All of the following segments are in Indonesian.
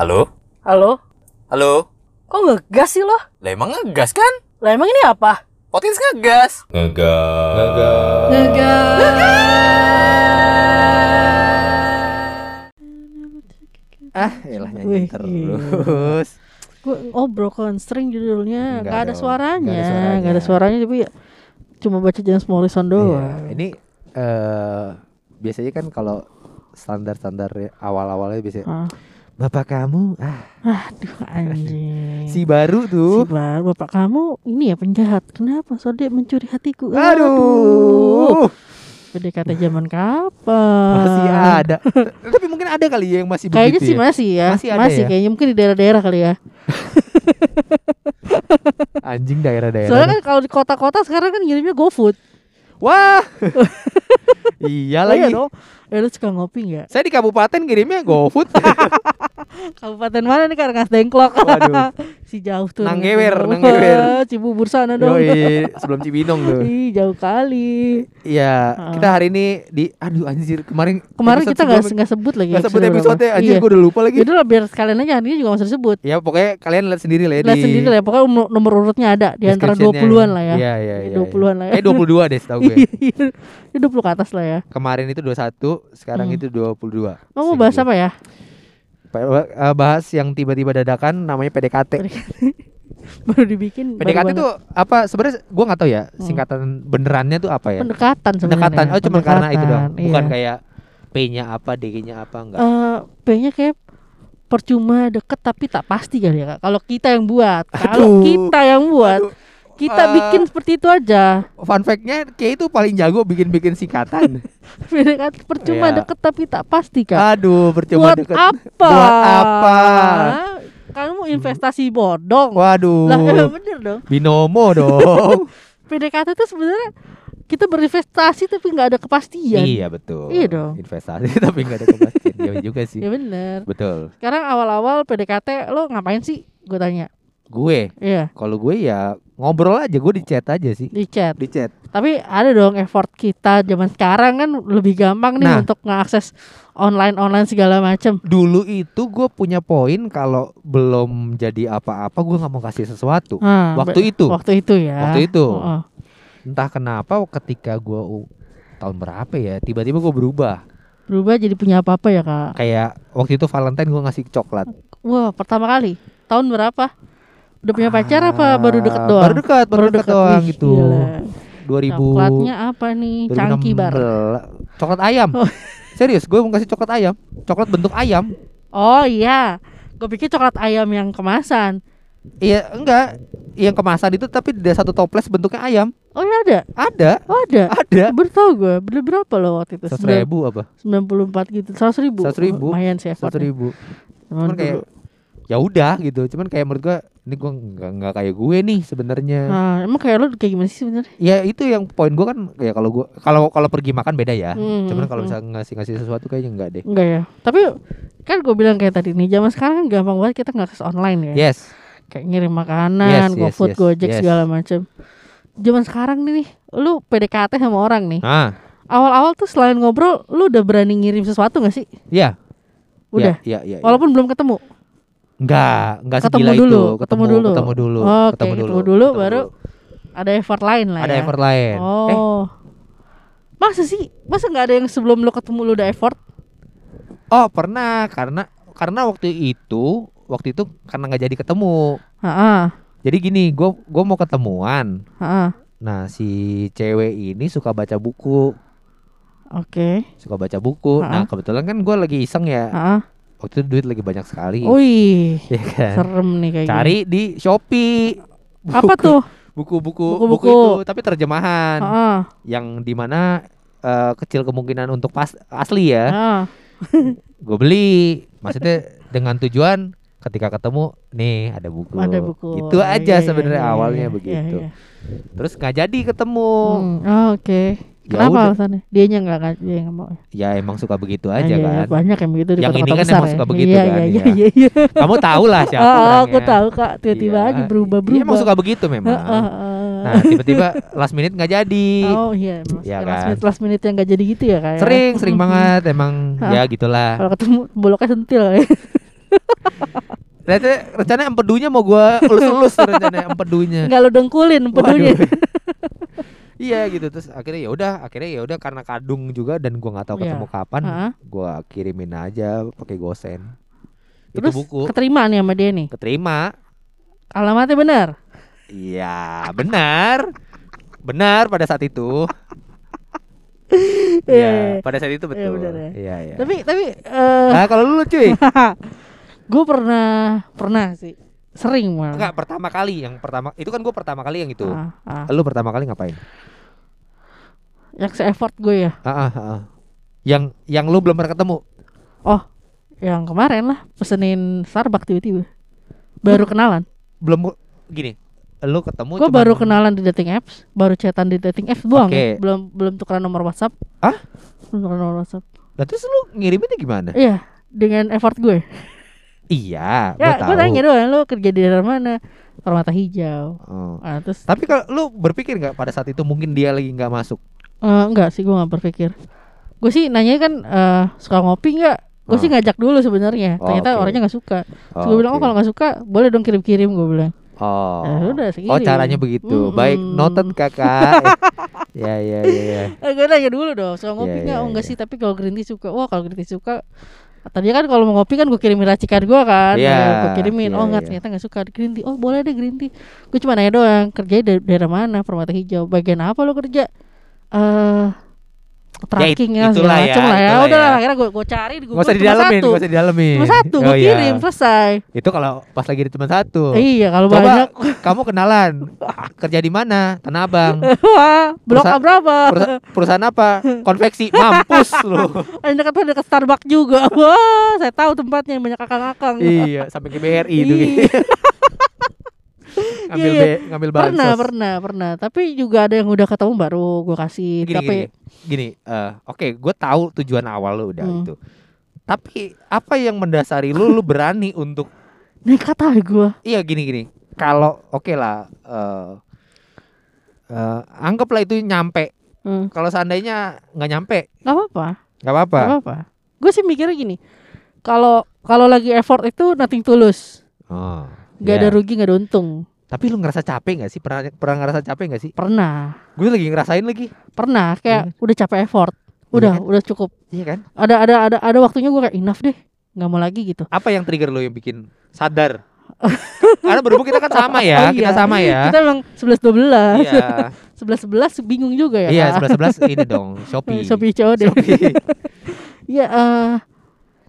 Halo? Halo? Halo? Kok ngegas sih lo? Lah emang ngegas kan? Lah emang ini apa? Potins ngegas. Ngegas. Ah, elah Wih, nyanyi terus. Gue oh broken string judulnya, Nggak nggak ada suaranya, nggak ada suaranya. nggak ada suaranya tapi ya cuma baca James Morrison Iya, doang. ini eh biasanya kan kalau standar-standar awal-awalnya biasanya Ah, Bapak kamu ah aduh anjing. si baru Si tuh. Bar, bapak kamu ini ya penjahat. Kenapa? Dia mencuri hatiku. Aduh, PDKT zaman kapan? masih ada. Tapi mungkin ada kali ya yang masih Kayaknya begitu sih ya. masih ya. Masih ada ya? kayaknya mungkin di daerah-daerah kali ya. Anjing daerah-daerah. Soalnya kan kalau di kota-kota sekarang kan ngirimnya GoFood. Wah. iya Oh, iya lagi. dong. Eh lu suka ngopi nggak? Saya di kabupaten kirimnya GoFood. Kabupaten mana nih Karangas Dengklok? Waduh. si jauh tuh. Nanggewer, Wah, Nanggewer. Cibubur sana dong. Yoi, sebelum Cibinong tuh. Ih, jauh kali. Iya, kita hari ini di aduh anjir kemarin Kemarin kita nggak nggak sebut lagi. nggak sebut episode berapa. anjir Iya. gue udah lupa lagi. Yaudah lah, biar sekalian aja hari ini juga nggak usah disebut. Ya pokoknya kalian lihat sendiri lah ya Lihat di sendiri lah ya, pokoknya nomor, nomor urutnya ada di antara description-nya. 20-an lah ya. Iya, iya, iya. 20-an lah ya. Eh 22 deh setahu gue. Iya, Ini 20 ke atas lah ya. Kemarin itu 21, sekarang Hmm. itu 22. Oh, mau bahas apa ya? apa? Bahas yang tiba-tiba dadakan namanya PDKT. Baru dibikin. PDKT itu apa? Sebenarnya gua nggak tahu ya Hmm. singkatan benerannya tuh apa ya? pendekatan sebenarnya. Pendekatan. Oh, cuma karena itu doang. Bukan iya. kayak P-nya apa, D-nya apa enggak. Eh, P-nya kayak percuma deket tapi tak pasti kali ya Kak. Kalau kita yang buat, kalau kita yang buat, Aduh. Kita Ah. bikin seperti itu aja. Fun fact-nya kayak itu paling jago bikin-bikin singkatan. PDKT percuma Iya. deket tapi tak pasti kak. Aduh, percuma buat deket. apa? Buat apa? Kamu investasi bodong. Waduh. Lah bener dong. Binomo dong. PDKT itu sebenarnya kita berinvestasi tapi nggak ada kepastian. iya betul. Iya dong. Investasi tapi nggak ada kepastian. Iya juga sih. Ya bener. Betul. Sekarang awal-awal PDKT lo ngapain sih? Gue tanya. Gue, Iya kalau gue ya ngobrol aja, gue di chat aja sih. di chat. Di chat. Tapi ada dong effort kita zaman sekarang kan lebih gampang nih Nah. untuk mengakses online-online segala macam. Dulu itu gue punya poin kalau belum jadi apa-apa gue nggak mau kasih sesuatu. Nah, Waktu itu. Waktu itu ya. Waktu itu. Heeh. Entah kenapa ketika gue u- tahun berapa ya, tiba-tiba gue berubah. Berubah jadi punya apa-apa ya kak? Kayak waktu itu Valentine gue ngasih coklat. Wah pertama kali. Tahun berapa? Udah punya pacar apa Ah, baru deket doang? Baru dekat, baru, dekat doang Wih, gitu. gila. 2000 Coklatnya apa nih? Cangki bar. 2016. Coklat ayam. Oh. Serius, gue mau kasih coklat ayam. Coklat bentuk ayam. Oh iya. Gue pikir coklat ayam yang kemasan. Iya, enggak. Yang kemasan itu tapi ada satu toples bentuknya ayam. Oh iya ada. Ada, Oh ada. ada. Baru tau gue. Beli berapa loh waktu itu? Seratus ribu apa? 94 gitu. 100 ribu. 100 ribu. Lumayan sih Seratus ribu. Cuman kayak ya udah gitu. Cuman kayak menurut gue ini gue nggak nggak kayak gue nih sebenarnya. Nah, emang kayak lo kayak gimana sih sebenarnya? Ya itu yang poin gue kan ya kalau gue kalau kalau pergi makan beda ya. Hmm, Cuman kalau hmm. misalnya ngasih ngasih sesuatu kayaknya enggak deh. Enggak ya. Tapi kan gue bilang kayak tadi nih, zaman sekarang kan gampang banget kita ngakses online ya. Yes. Kayak ngirim makanan, Yes, yes, GoFood, yes, Gojek yes. segala macam. Zaman sekarang nih, nih, lu PDKT sama orang nih. Ah, Awal-awal tuh selain ngobrol, lu udah berani ngirim sesuatu gak sih? iya. Udah. Iya, iya. iya. Walaupun belum ketemu. Enggak, enggak Ketemu dulu, itu. ketemu dulu. ketemu dulu, Oke, ketemu dulu, ketemu dulu, baru Ada effort lain lah ada ya. effort lain. Eh, Oh. Masa sih? Masa nggak ada yang sebelum lu ketemu lu udah effort? oh pernah karena karena waktu itu waktu itu karena nggak jadi ketemu. Heeh. Jadi gini, gue gue mau ketemuan. Heeh. Nah si cewek ini suka baca buku, Oke. suka baca buku. Nah Ha-ha. kebetulan kan gue lagi iseng ya. Heeh. Waktu itu duit lagi banyak sekali. Wih, Ya kan. serem nih kayak Cari di Shopee. gini. Apa Buku- tuh? Buku-buku buku itu tapi terjemahan Heeh. yang di mana eh, kecil kemungkinan untuk pas asli ya. Heeh. gue beli maksudnya dengan tujuan ketika ketemu nih ada buku Ada buku. itu aja Iya, sebenarnya iya, iya, awalnya iya, begitu iya, iya. terus nggak jadi ketemu Hmm, oh, Oke. Ya Kenapa udah. alasannya? Dianya nggak nggak dia nggak mau. ya emang suka begitu Ah, aja iya, kan Banyak yang begitu di Yang ini kota-kota kan besar emang ya. suka begitu iya, kan, Iya, ya. iya, iya, iya. kamu tahu lah siapa Oh, orangnya. aku tahu kak. Tiba-tiba Iya. aja berubah-berubah. Iya, emang suka begitu memang Heeh, heeh. nah tiba-tiba last minute nggak jadi Oh iya, Iya suka last kan? minute last minute yang gak jadi gitu ya kayak. sering sering banget emang ya gitulah Kalau ketemu boloknya sentil ya. Ternyata rencana empedunya mau gua elus-elus rencana empedunya. Nggak lo dengkulin pedunya. Waduh. Iya gitu terus akhirnya ya udah akhirnya ya udah karena kadung juga dan gua nggak tahu Iya. ketemu kapan Heeh. gua kirimin aja pakai gosen Terus itu buku keterima nih sama dia nih. keterima Alamatnya benar. iya benar benar pada saat itu Iya, pada saat itu Iya, betul. benar ya. Iya, iya. Tapi tapi eh Nah, kalau lu cuy, gue pernah pernah sih sering malah. enggak pertama kali yang pertama itu kan gua pertama kali yang itu. Ah, ah. Lu pertama kali ngapain? Yang se effort gue ya. Ah, ah, ah. Yang yang lu belum pernah ketemu. Oh, yang kemarin lah pesenin Starbucks tiba-tiba. Baru kenalan. Belum gini. Lu ketemu Gue baru kenalan di dating apps, baru chatan di dating apps doang. Oke. ya. Belum belum tukeran nomor WhatsApp. Hah? Belum tukeran nomor WhatsApp. Lah terus lu ngiriminnya gimana? Iya, dengan effort gue. Iya, gua Ya, tahu. gue nanya doang, lu kerja di daerah mana? Permata Hijau. Oh. Ah, terus Tapi kalau lu berpikir nggak pada saat itu mungkin dia lagi nggak masuk? Eh, enggak sih gue nggak berpikir. Gue sih nanya kan eh, suka ngopi nggak? Gue sih Oh. ngajak dulu sebenarnya. Oh, Ternyata oke. orangnya nggak suka. Terus Oh, gue bilang oh oke. kalau nggak suka boleh dong kirim-kirim gue bilang. Oh. Ya udah, sekirim. Oh, caranya begitu. Mm-mm. Baik, noted Kakak. ya, ya, ya, ya. Eh, gue nanya dulu dong, suka ngopi Iya, nggak? iya, oh enggak iya. sih, tapi kalau green tea suka. Wah kalau green tea suka. Tadi kan kalau mau ngopi kan gue kirimin racikan gue kan, Iya, gue kirimin. iya, oh enggak iya. ternyata nggak suka green tea. Oh boleh deh green tea. Gue cuma nanya doang, kerjanya dari daerah mana? Permata Hijau. Bagian apa lo kerja? Eh tracking ya, itulah segala ya, macem lah ya. itulah Udah lah, ya. akhirnya gue gue cari di Google usah cuma didalemin, satu. nggak usah didalemin. Cuma satu, Oh, gue iya. kirim selesai. Itu kalau pas lagi di cuma satu. Iya kalau Coba banyak, kamu kenalan kerja di mana? Tanah Abang. wah blok Perusa- berapa? Perusa- perusahaan apa? Konveksi. Mampus lu. Ada dekat dekat Starbucks juga. Wah, saya tahu tempatnya yang banyak akang-akang. iya, sampai ke BRI itu. Iya. Ngambil Iya, be- ngambil bansos. Pernah, pernah, pernah. Tapi juga ada yang udah ketemu baru gue kasih. Gini, tapi gini, gini. eh, oke, gue tahu tujuan awal lu udah Hmm. itu. Tapi apa yang mendasari lu lu berani untuk nekat aja gue. iya gini gini. Kalau oke lah eh eh, anggaplah itu nyampe. Hmm. Kalau seandainya nggak nyampe, Gak apa-apa, nggak apa-apa. gak apa-apa. Gue sih mikirnya gini. Kalau kalau lagi effort itu nothing tulus. Oh, Gak iya. ada rugi, gak ada untung. Tapi lu ngerasa capek nggak sih? Pernah pernah ngerasa capek nggak sih? Pernah, Gue lagi ngerasain lagi. pernah. Kayak udah capek effort. Iya Udah, kan? udah cukup. Iya kan? Ada ada ada ada waktunya gue kayak enough deh. Nggak mau lagi gitu. Apa yang trigger lu yang bikin sadar? Karena berhubung kita kan sama ya, Oh, kita iya. sama ya. Kita emang 11 12. Iya. 11 11 bingung juga ya. Iya, Kak? sebelas sebelas ini dong, Shopee. Shopee COD. Shopee. Ya eh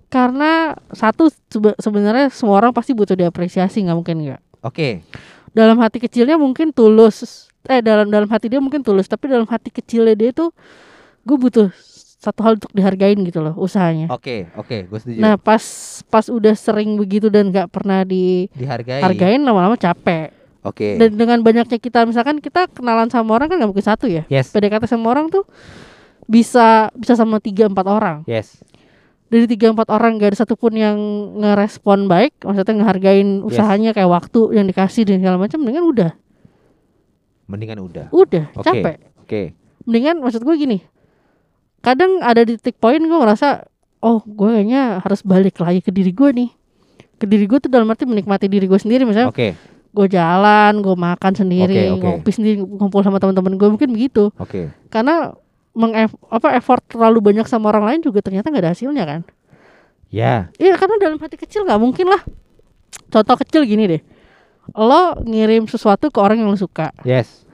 karena satu sebe- sebenarnya semua orang pasti butuh diapresiasi nggak mungkin nggak. Oke. Dalam hati kecilnya mungkin tulus. Eh dalam dalam hati dia mungkin tulus, tapi dalam hati kecilnya dia tuh gue butuh satu hal untuk dihargain gitu loh usahanya. Oke, oke, gue setuju. Nah pas pas udah sering begitu dan nggak pernah Dihargai. dihargain lama-lama capek. Oke. Dan dengan banyaknya kita misalkan kita kenalan sama orang kan nggak mungkin satu ya. Yes. PDKT sama orang tuh bisa bisa sama tiga empat orang. Yes. Dari tiga empat orang gak ada satupun yang ngerespon baik maksudnya ngehargain usahanya kayak waktu yang dikasih dan segala macam dengan udah Mendingan udah. udah Oke. capek Oke. mendingan maksud gue gini kadang ada di titik poin gue ngerasa oh gue kayaknya harus balik lagi ke diri gue nih ke diri gue tuh dalam arti menikmati diri gue sendiri misalnya Oke. gue jalan gue makan sendiri Oke, oke. ngopi sendiri ngumpul sama teman-teman gue mungkin begitu Oke. karena meng apa effort terlalu banyak sama orang lain juga ternyata nggak ada hasilnya kan Ya. Iya karena dalam hati kecil nggak mungkin lah. Contoh kecil gini deh. Lo ngirim sesuatu ke orang yang lo suka. Yes.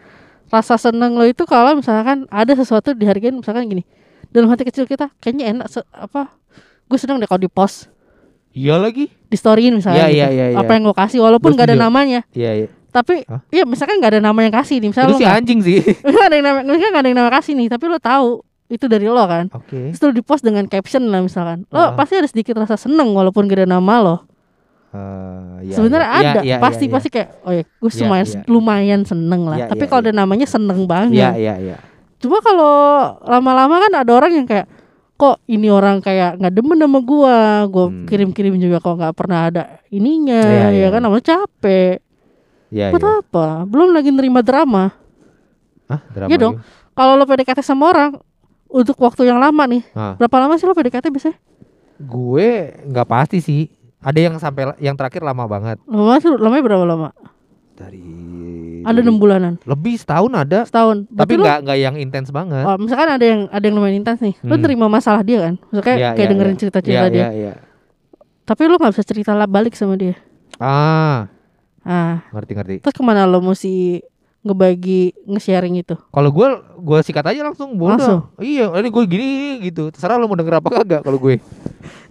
Rasa seneng lo itu kalau misalkan ada sesuatu dihargain misalkan gini. Dalam hati kecil kita kayaknya enak se- apa? Gue seneng deh kalau di post Iya lagi. di storyin Iya, misalnya gitu. iya, iya, iya. Apa yang gue kasih walaupun nggak ada namanya. Iya, iya. Tapi Hah? iya misalkan nggak ada nama yang kasih nih. Itu Misalnya lo si nggak anjing sih. nggak ada yang nama misalkan nggak ada yang nama kasih nih. Tapi lo tahu itu dari lo kan. Oke. Terus lo di post dengan caption lah misalkan. Lo Ah. pasti ada sedikit rasa seneng walaupun gak ada nama lo. Eh, iya, Sebenarnya iya. ada, iya, pasti iya. pasti kayak oh ya, gue Iya, lumayan iya. lumayan seneng lah. Iya, Tapi iya, kalau iya. ada namanya seneng banget. Iya, iya, iya. Cuma kalau lama-lama kan ada orang yang kayak kok ini orang kayak nggak demen sama gua, gua Hmm. kirim-kirim juga kok nggak pernah ada ininya, Iya, ya iya. kan namanya capek. Iya, Buat iya. apa? Belum lagi nerima drama. Hah, drama Iya dong. Kalau lo PDKT sama orang untuk waktu yang lama nih, Ah. berapa lama sih lo PDKT biasanya? Gue nggak pasti sih. Ada yang sampai yang terakhir lama banget. Lama tuh lamanya berapa lama? Dari Ada enam bulanan, lebih setahun ada. setahun. Tapi Berarti lu- nggak nggak yang intens banget. Oh, misalkan ada yang ada yang lumayan intens nih. Lu Hmm. terima masalah dia kan? Misalnya Iya, kayak iya, dengerin iya. cerita-cerita Iya, dia. iya, iya. Tapi lu nggak bisa cerita lah balik sama dia. Ah, Ah, ngerti ngerti. terus ke mana lo mesti ngebagi nge-sharing itu? Kalau gue gue sikat aja langsung bodoh. Langsung? Iya, ini gue gini gitu. Terserah lu mau denger apa kagak kalau gue.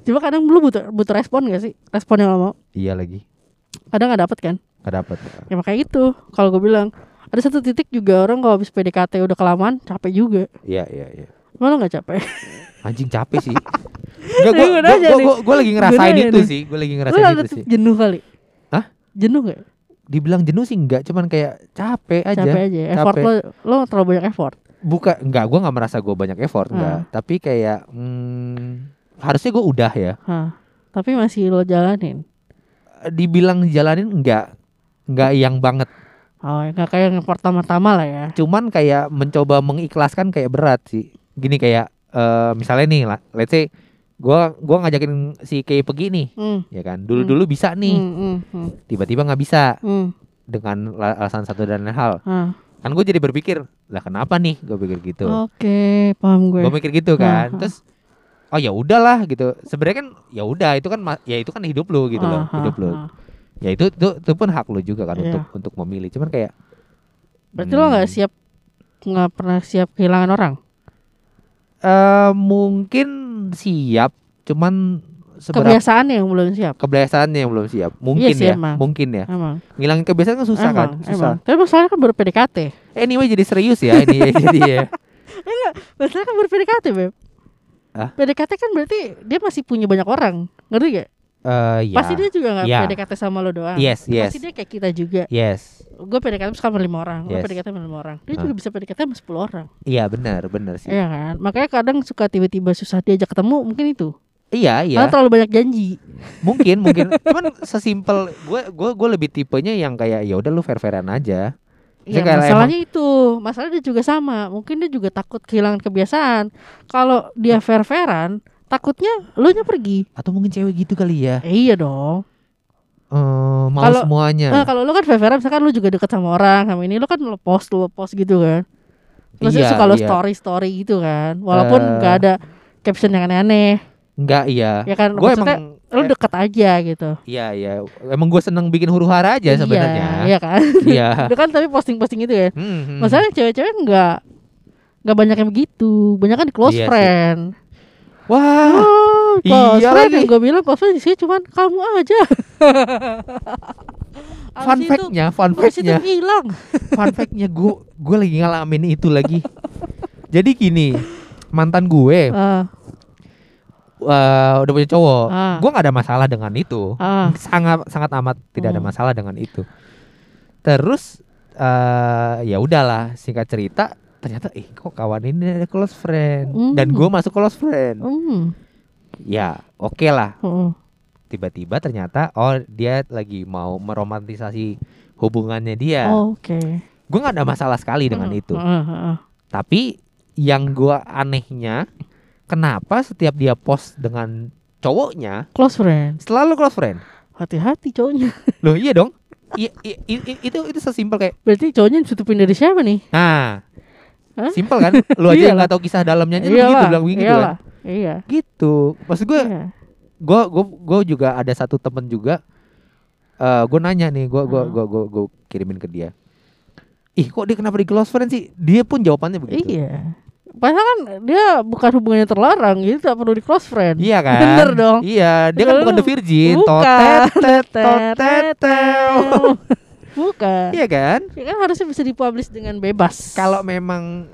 Cuma kadang lu butuh butuh respon gak sih? Respon yang lo mau. Iya lagi. Kadang nggak dapet kan? Gak dapet. Ya makanya itu. Kalau gue bilang ada satu titik juga orang kalau habis PDKT udah kelamaan capek juga. Iya iya iya. Lo gak capek? Anjing capek sih. Enggak gue gue lagi ngerasain itu sih. Gue lagi Lo ngerasain itu sih. jenuh kali? Jenuh gak? Dibilang jenuh sih enggak, cuman kayak capek aja. Capek aja. Effort Capek. lo, lo terlalu banyak effort. Bukan enggak, gue nggak merasa gue banyak effort enggak. Ah. Tapi kayak hmm, harusnya gue udah ya. Hah. Tapi masih lo jalanin. Dibilang jalanin enggak. Enggak yang banget. Oh, nggak kayak yang pertama-tama lah ya. Cuman kayak mencoba mengikhlaskan kayak berat sih. Gini kayak eh misalnya nih lah, let's say gua gua ngajakin si Kay pergi nih, Hmm. ya kan. Dulu-dulu bisa nih, Hmm, hmm, hmm, tiba-tiba nggak bisa hmm. dengan la- alasan satu dan lain hal. Kan gue jadi berpikir, lah kenapa nih? Gue pikir gitu. Oke, paham gue. Gue mikir gitu kan. Ah, ah. Terus oh ya udahlah gitu. Sebenarnya kan ya udah itu kan ya itu kan hidup lu gitu loh, Ah, ah, hidup lu. ah. Ya itu itu, itu pun hak lu juga kan Iya. untuk untuk memilih. Cuman kayak Berarti lo nggak hmm, siap nggak pernah siap kehilangan orang. eh, mungkin siap, cuman seberapa Kebiasaan yang belum siap. kebiasaannya yang belum siap. Mungkin Iya sih, ya, emang. mungkin ya. Emang. Ngilangin kebiasaan kan susah kan, emang, susah. emang. Tapi masalahnya kan baru PDKT. Anyway jadi serius ya ini ya, jadi ya. Masalahnya kan baru PDKT, Beb. Hah? PDKT kan berarti dia masih punya banyak orang. Ngerti gak? Eh, ya. Pasti dia juga nggak Ya. PDKT sama lo doang. Yes, yes. Pasti dia kayak kita juga. Yes. Gue PDKT sama lima orang, lo Yes. PDKT sama lima orang. Dia Ah. juga bisa PDKT sama 10 orang. Iya benar, benar sih. Iya kan? Makanya kadang suka tiba-tiba susah diajak ketemu, mungkin itu. Iya, iya. Karena terlalu banyak janji. Mungkin, mungkin. Cuman sesimpel gue gue gue lebih tipenya yang kayak ya udah lu fair-fairan aja. Iya, masalahnya itu. Masalah dia juga sama. Mungkin dia juga takut kehilangan kebiasaan. Kalau dia fair-fairan, takutnya lu nya pergi. Atau mungkin cewek gitu kali ya. Eh, iya dong. Eh, mau Kalau- semuanya. Nah, kalau lu kan fair-fairan, misalkan lu juga deket sama orang sama ini, lu kan lo post lu post gitu kan. Terus Iya, suka lo iya. story-story gitu kan. Walaupun Eh. nggak ada caption yang aneh-aneh, Enggak, iya. ya kan. Gue Maksudnya, emang lu eh, deket aja gitu. Iya, iya. Emang gue seneng bikin huru-hara aja sebenarnya. Iya, iya kan. Iya. Itu kan tapi posting-posting gitu kan. Hmm, hmm. Masalahnya cewek-cewek nggak nggak banyak yang begitu, banyak kan di close Iya sih. Wah, Oh, iya lagi. yang gue bilang friend di sini cuman kamu aja. fun fact-nya, fun fact-nya, hilang. fun fact-nya gue gue lagi ngalamin itu lagi. Jadi gini, mantan gue Ah, eh, udah punya cowok. Ah. Gue nggak ada masalah dengan itu. ah, sangat sangat amat tidak ada Hmm. masalah dengan itu. Terus eh ya udahlah singkat cerita ternyata eh kok kawan ini ada close friend dan Hmm. gue masuk close friend. hmm, Ya oke lah hmm. tiba-tiba ternyata oh dia lagi mau meromantisasi hubungannya dia. Oh, Oke. Gue nggak ada masalah sekali dengan Hmm, itu. ah. Tapi yang gue anehnya kenapa setiap dia post dengan cowoknya Close friend. selalu close friend? Hati-hati cowoknya. Loh iya dong. I- i- i- itu itu sesimpel kayak Berarti cowoknya ditutupin dari siapa nih? Nah, Hah? simpel kan? Lu aja yang Iyalah. nggak tahu kisah dalamnya aja lu begitu bilang begitu kan? iyalah. Iya. Gitu. Maksud gue, iya. gue gue gue juga ada satu temen juga. eh gue nanya nih, gue gue gue gue gue kirimin ke dia. Ih, kok dia kenapa di close friend sih? Dia pun jawabannya begitu. Iya. Padahal kan dia bukan hubungannya terlarang gitu, tak perlu di close friend. Iya kan? Bener dong. Iya, dia kan bukan the virgin. Bukan. Totet, totetel. Bukan. Iya kan? Ya kan harusnya bisa dipublish dengan bebas. Kalau memang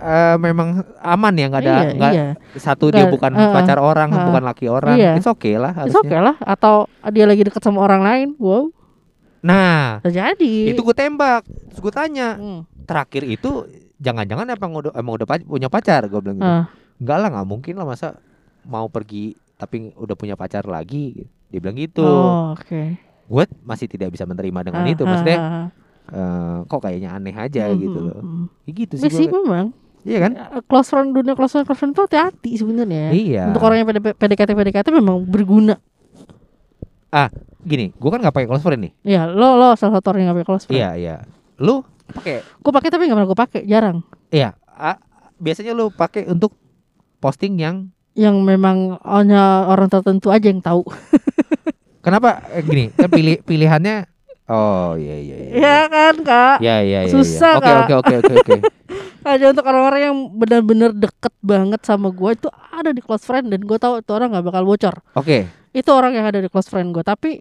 eh, memang aman ya nggak ada iya, nggak iya. satu dia Nggak, bukan uh, pacar orang uh, bukan laki orang iya. it's okay lah It's harusnya okay lah atau dia lagi deket sama orang lain. Wow, nah terjadi. itu gue tembak terus gue tanya Hmm. terakhir itu jangan-jangan apa emang udah emang udah punya pacar gue bilang gitu Ah, enggak lah nggak mungkin lah masa mau pergi tapi udah punya pacar lagi dia bilang gitu Oh, oke. Gue masih tidak bisa menerima dengan Ah, itu ah, maksudnya ah. eh, kok kayaknya aneh aja Hmm, gitu hmm, loh hmm. Ya gitu sih, sih gua. memang. iya kan Ya, Close friend dunia close friend close friend itu hati-hati sebenarnya. iya Untuk orang yang PD- PDKT PDKT memang berguna. Gini, gue kan nggak pakai close friend nih. Iya, lo lo salah satu orang yang gak pakai close friend. Iya iya. Lu pakai? Gue pakai tapi gak pernah gue pakai, jarang. Iya. a- biasanya lu pakai untuk posting yang Yang memang hanya orang tertentu aja yang tahu. kenapa eh, gini? Kan pilih pilihannya. Oh iya iya iya. Iya kan kak? Iya iya iya. Susah, iya. Oke Kak. oke oke oke oke. Aja untuk orang-orang yang benar-benar deket banget sama gue itu ada di close friend dan gue tahu itu orang nggak bakal bocor. Oke. Itu orang yang ada di close friend gue. Tapi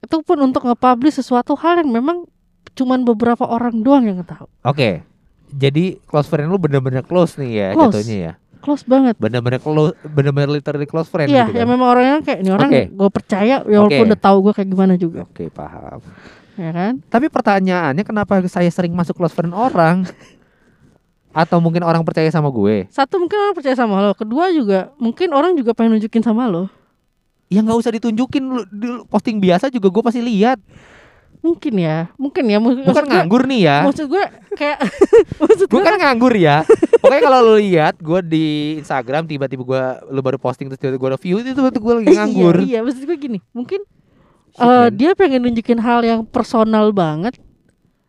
itu pun untuk nge-publish sesuatu hal yang memang cuman beberapa orang doang yang tahu. Oke. Jadi close friend lu bener-bener close nih ya Close. jatuhnya ya. Close banget. Bener-bener close, bener-bener literally close friend Iya, gitu ya kan. memang orangnya kayak ini orang Oke. gue percaya ya walaupun Oke. udah tahu gue kayak gimana juga, Oke, paham. ya kan? Tapi pertanyaannya kenapa saya sering masuk close friend orang? Atau mungkin orang percaya sama gue? Satu mungkin orang percaya sama lo, kedua juga mungkin orang juga pengen nunjukin sama lo. Ya nggak usah ditunjukin lu, posting biasa juga gue pasti lihat. Mungkin ya, mungkin ya. Mus- Bukan gue- nganggur nih ya. Maksud gue kayak maksud Gue gue kan nganggur ya. Pokoknya kalau lu lihat gue di Instagram tiba-tiba gue lu baru posting terus tiba-tiba gue review itu tuh gue lagi nganggur. Iya, iya, maksud gue gini, mungkin Shit, man. dia pengen nunjukin hal yang personal banget,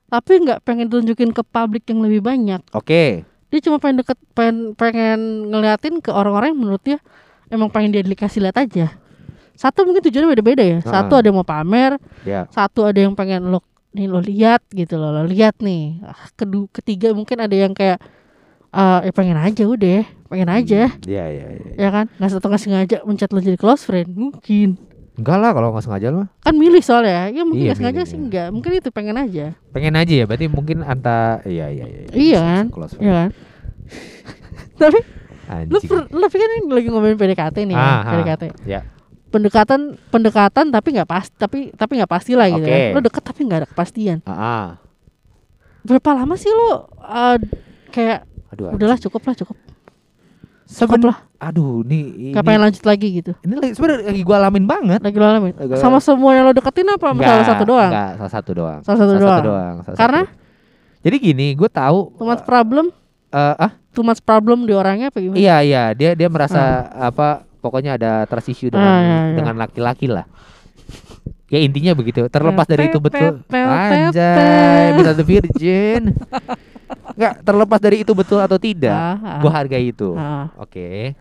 tapi nggak pengen tunjukin ke publik yang lebih banyak. Oke. Dia cuma pengen deket, pengen pengen ngeliatin ke orang-orang yang menurut dia emang pengen dia dikasih lihat aja. Satu mungkin tujuannya beda-beda ya. Satu ada yang mau pamer, Ya. satu ada yang pengen lo nih lo lihat gitu loh, lo lihat nih. Ah, Kedua, ketiga mungkin ada yang kayak eh ya pengen aja udah, pengen aja. Iya iya iya. ya kan nggak satu nggak sengaja mencet lo jadi close friend mungkin Enggak lah kalau nggak sengaja mah. kan milih soalnya ya mungkin Iya, nggak sengaja sih iya. enggak mungkin itu pengen aja Pengen aja ya. Berarti mungkin anta iya iya iya. Iya bisa, kan? bisa close friend. ya kan tapi lu Anjing. per, lu kan ini lagi ngomongin PDKT nih ya Ah, ah. PDKT Ya. Pendekatan pendekatan tapi nggak pas tapi tapi nggak pasti lah gitu Oke. kan. lo deket tapi nggak ada kepastian Ah, ah. berapa lama sih lo uh, kayak Aduh. udahlah anjing. cukup lah cukup Seben- cukup lah Aduh, nih ini, nggak pengen lanjut lagi gitu ini lagi- sebenarnya lagi gua alamin banget. lagi lo alamin Lagi sama semua yang lo deketin apa sama salah satu doang Enggak, salah satu doang. Salah satu doang. salah Karena? satu. Jadi gini, gue tahu too much problem eh, ah too much problem di orangnya apa gimana iya iya dia dia merasa apa pokoknya ada trust issue dengan Ah, iya, iya. dengan laki-laki lah. Ya intinya begitu. Terlepas dari itu betul. Anjay, bisa the virgin. Enggak, terlepas dari itu betul atau tidak, Ah, ah. gua hargai itu. Ah. Oke.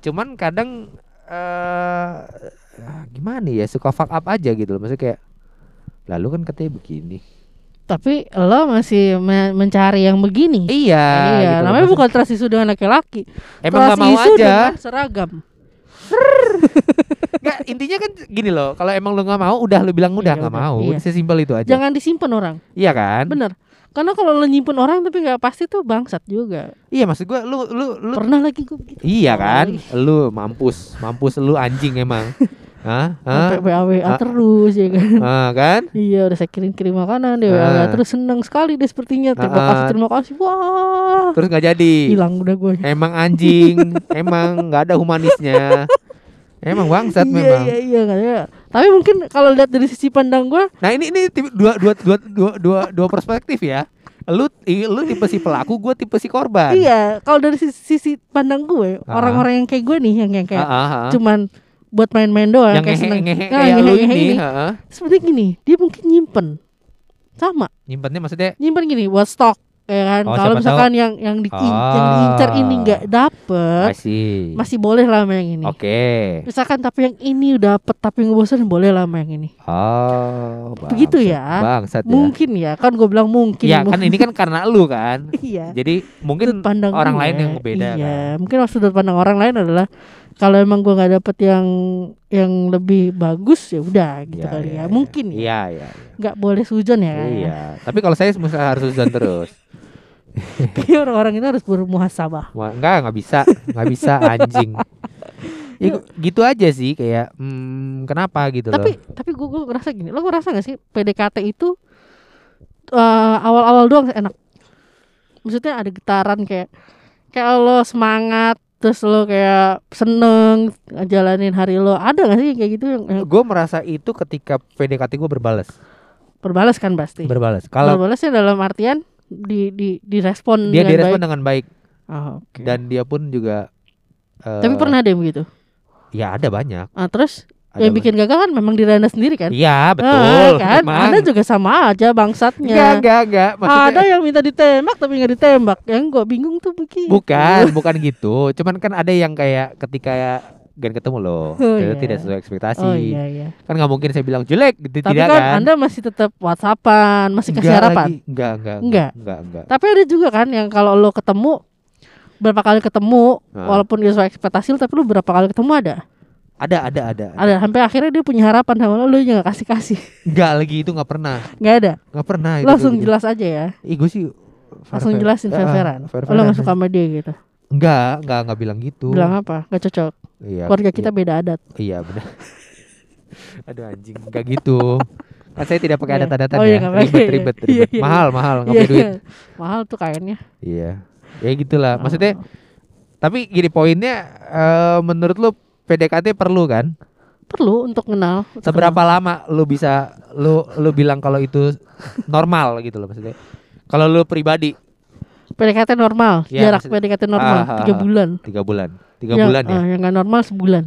Cuman kadang eh gimana ya suka fuck up aja gitu loh. Maksudnya kayak lalu kan katanya begini. Tapi lo masih me- mencari yang begini. Iya. iya, gitu namanya bukan trust issue dengan laki-laki. Emang Trust gak mau aja. dengan seragam. Nggak, intinya kan gini loh. Kalau emang lu nggak mau, udah lu bilang udah Iya, nggak udah. mau. Iya. Sesimpel itu aja. Jangan disimpan orang. Iya kan? Bener. Karena kalau lo nyimpen orang tapi nggak pasti tuh bangsat juga. Iya maksud gua lu lu lu Pernah lagi gue begitu. Iya kan? lagi. Lu mampus, mampus lu anjing emang. Hah? Sampai Hah? WA Ah. terus ya kan. Ah, kan? Iya udah saya kirim-kirim makanan dia Ah. WA terus seneng sekali dia sepertinya. Terima Ah. kasih terima kasih. Wah. Terus nggak jadi. Hilang udah gue. Emang anjing, emang nggak ada humanisnya. Emang bangsat iya, memang. Iya iya iya. Tapi mungkin kalau lihat dari sisi pandang gue, Nah ini ini tipe- dua dua dua dua dua, dua perspektif ya. Lu lu tipe si pelaku, gue tipe si korban. iya. Kalau dari sisi, sisi pandang gue, Ah. orang-orang yang kayak gue nih, yang yang Ah, kayak ah, ah. cuman buat main-main doang, yang kayak seneng. ngehe Nah, kayak lu ngehe-ngehe ini, heeh. Seperti gini, dia mungkin nyimpen, sama, Nyimpennya maksudnya nyimpen gini buat stok, ya kan. Oh, Kalau misalkan yang yang di yang diincar ini nggak dapet, masih. masih boleh lah yang ini. Oke. Misalkan tapi yang ini dapet tapi ngebosenin boleh lah yang ini. Oh, Begitu bangsat. ya. Bangsat ya. Mungkin ya, kan gue bilang mungkin. Ya kan ini kan karena lu kan. iya. Jadi mungkin pandang orang gue. lain yang beda iya kan. mungkin sudut pandang orang lain adalah kalau emang gue nggak dapet yang yang lebih bagus ya udah gitu Iya, kali iya, ya iya. mungkin ya Iya, iya. nggak boleh sujon ya kan Iya. Tapi kalau saya mesti harus hujan terus. Kayaknya orang-orang itu harus bermuhasabah Wah, enggak, enggak bisa. Enggak bisa anjing. Ya, gitu aja sih kayak hmm, kenapa gitu tapi loh. tapi gue gue ngerasa gini lo ngerasa gak sih PDKT itu eh, awal-awal doang enak maksudnya ada getaran kayak kayak lo semangat terus lo kayak seneng ngejalanin hari lo ada gak sih kayak gitu yang, Gue merasa itu ketika PDKT gue berbalas. berbalas kan pasti Berbalas. Kalau berbalasnya dalam artian di di direspon dia dengan direspon baik. dengan baik Oh, oke. dan dia pun juga eh, tapi pernah ada yang begitu ya ada banyak. ah, terus Yang bikin gagal kan memang diri anda sendiri kan. Iya betul. Ah, kan? memang. Anda juga sama aja bangsatnya. enggak enggak. Maksudnya Ada yang minta ditembak tapi nggak ditembak. Yang gua bingung tuh begini. bukan bukan gitu. Cuman kan ada yang kayak ketika Gan ketemu loh, Oh, itu iya. tidak sesuai ekspektasi. Oh iya iya. Kan nggak mungkin saya bilang jelek, gitu, Tapi tidak kan, kan? Anda masih tetap WhatsAppan, masih kasih Enggak harapan. lagi. Enggak, enggak, Enggak. enggak, enggak. Tapi ada juga kan yang kalau lo ketemu berapa kali ketemu Nah. walaupun sesuai ekspektasi tapi lu berapa kali ketemu ada. Ada, ada, ada. Ada sampai akhirnya dia punya harapan sama lo, lo juga kasih kasih. Enggak lagi itu enggak pernah. nggak ada. Enggak pernah itu. Langsung gitu. jelas aja ya. Ih, gue sih Langsung jelasin Ah, fair-fairan. fair-fairan Lo gak aja. suka sama dia gitu. Enggak, enggak, enggak bilang gitu. Bilang apa? Gak cocok. Iya. Keluarga iya. kita beda adat. Iya, benar. Aduh anjing, enggak gitu. Kan saya tidak pakai Iya. adat-adatan Oh, iya, ya. nggak pakai. Ribet, ribet, Iya, ribet. iya, Mahal, mahal, enggak Iya, duit. Mahal tuh kainnya. Iya. Ya gitulah. Maksudnya Oh. tapi gini poinnya eh, menurut lu PDKT perlu kan? perlu untuk kenal. untuk Seberapa lama lu bisa lu lu bilang kalau itu normal gitu loh maksudnya? Kalau lu pribadi kenal. PDKT normal, Iya, jarak maksud- PDKT normal Ah, ah, tiga ah. bulan. tiga bulan, tiga Yang- bulan ya. ah, yang nggak normal sebulan.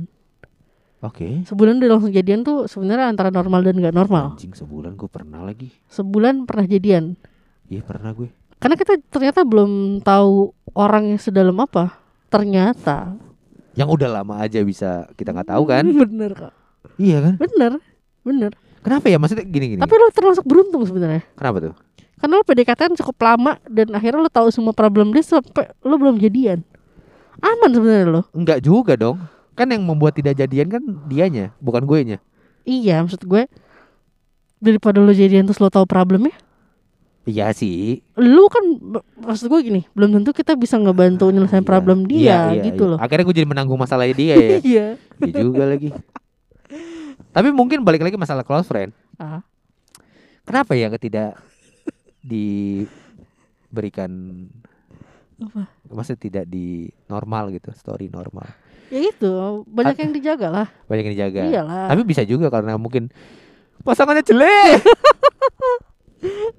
Oke. Sebulan udah langsung jadian tuh sebenarnya antara normal dan nggak normal. Anjing sebulan gue pernah lagi. Sebulan pernah jadian. Iya pernah gue. Karena kita ternyata belum tahu orang yang sedalam apa. Ternyata. Yang udah lama aja bisa kita nggak tahu kan? Bener kok. iya kan? Bener. Bener. Kenapa ya maksudnya gini gini? Tapi lo termasuk beruntung sebenarnya. Kenapa tuh? Karena lo PDKT cukup lama dan akhirnya lo tahu semua problem dia sampai lo belum jadian. Aman sebenarnya lo. Enggak juga dong. Kan yang membuat tidak jadian kan dianya, bukan gue nya. Iya, maksud gue daripada lo jadian terus lo tahu problemnya, Iya sih. lu kan maksud gue gini, belum tentu kita bisa ngebantu nyelesain Iya. problem dia Iya, iya, gitu iya. loh. Akhirnya gue jadi menanggung masalahnya dia ya. Iya. Iya juga lagi. Tapi mungkin balik lagi masalah close friend. Ah, Kenapa ya tidak diberikan Apa? Maksudnya tidak di normal gitu, story normal. ya itu, banyak yang dijaga lah. Banyak yang dijaga. Iyalah. Tapi bisa juga karena mungkin pasangannya jelek.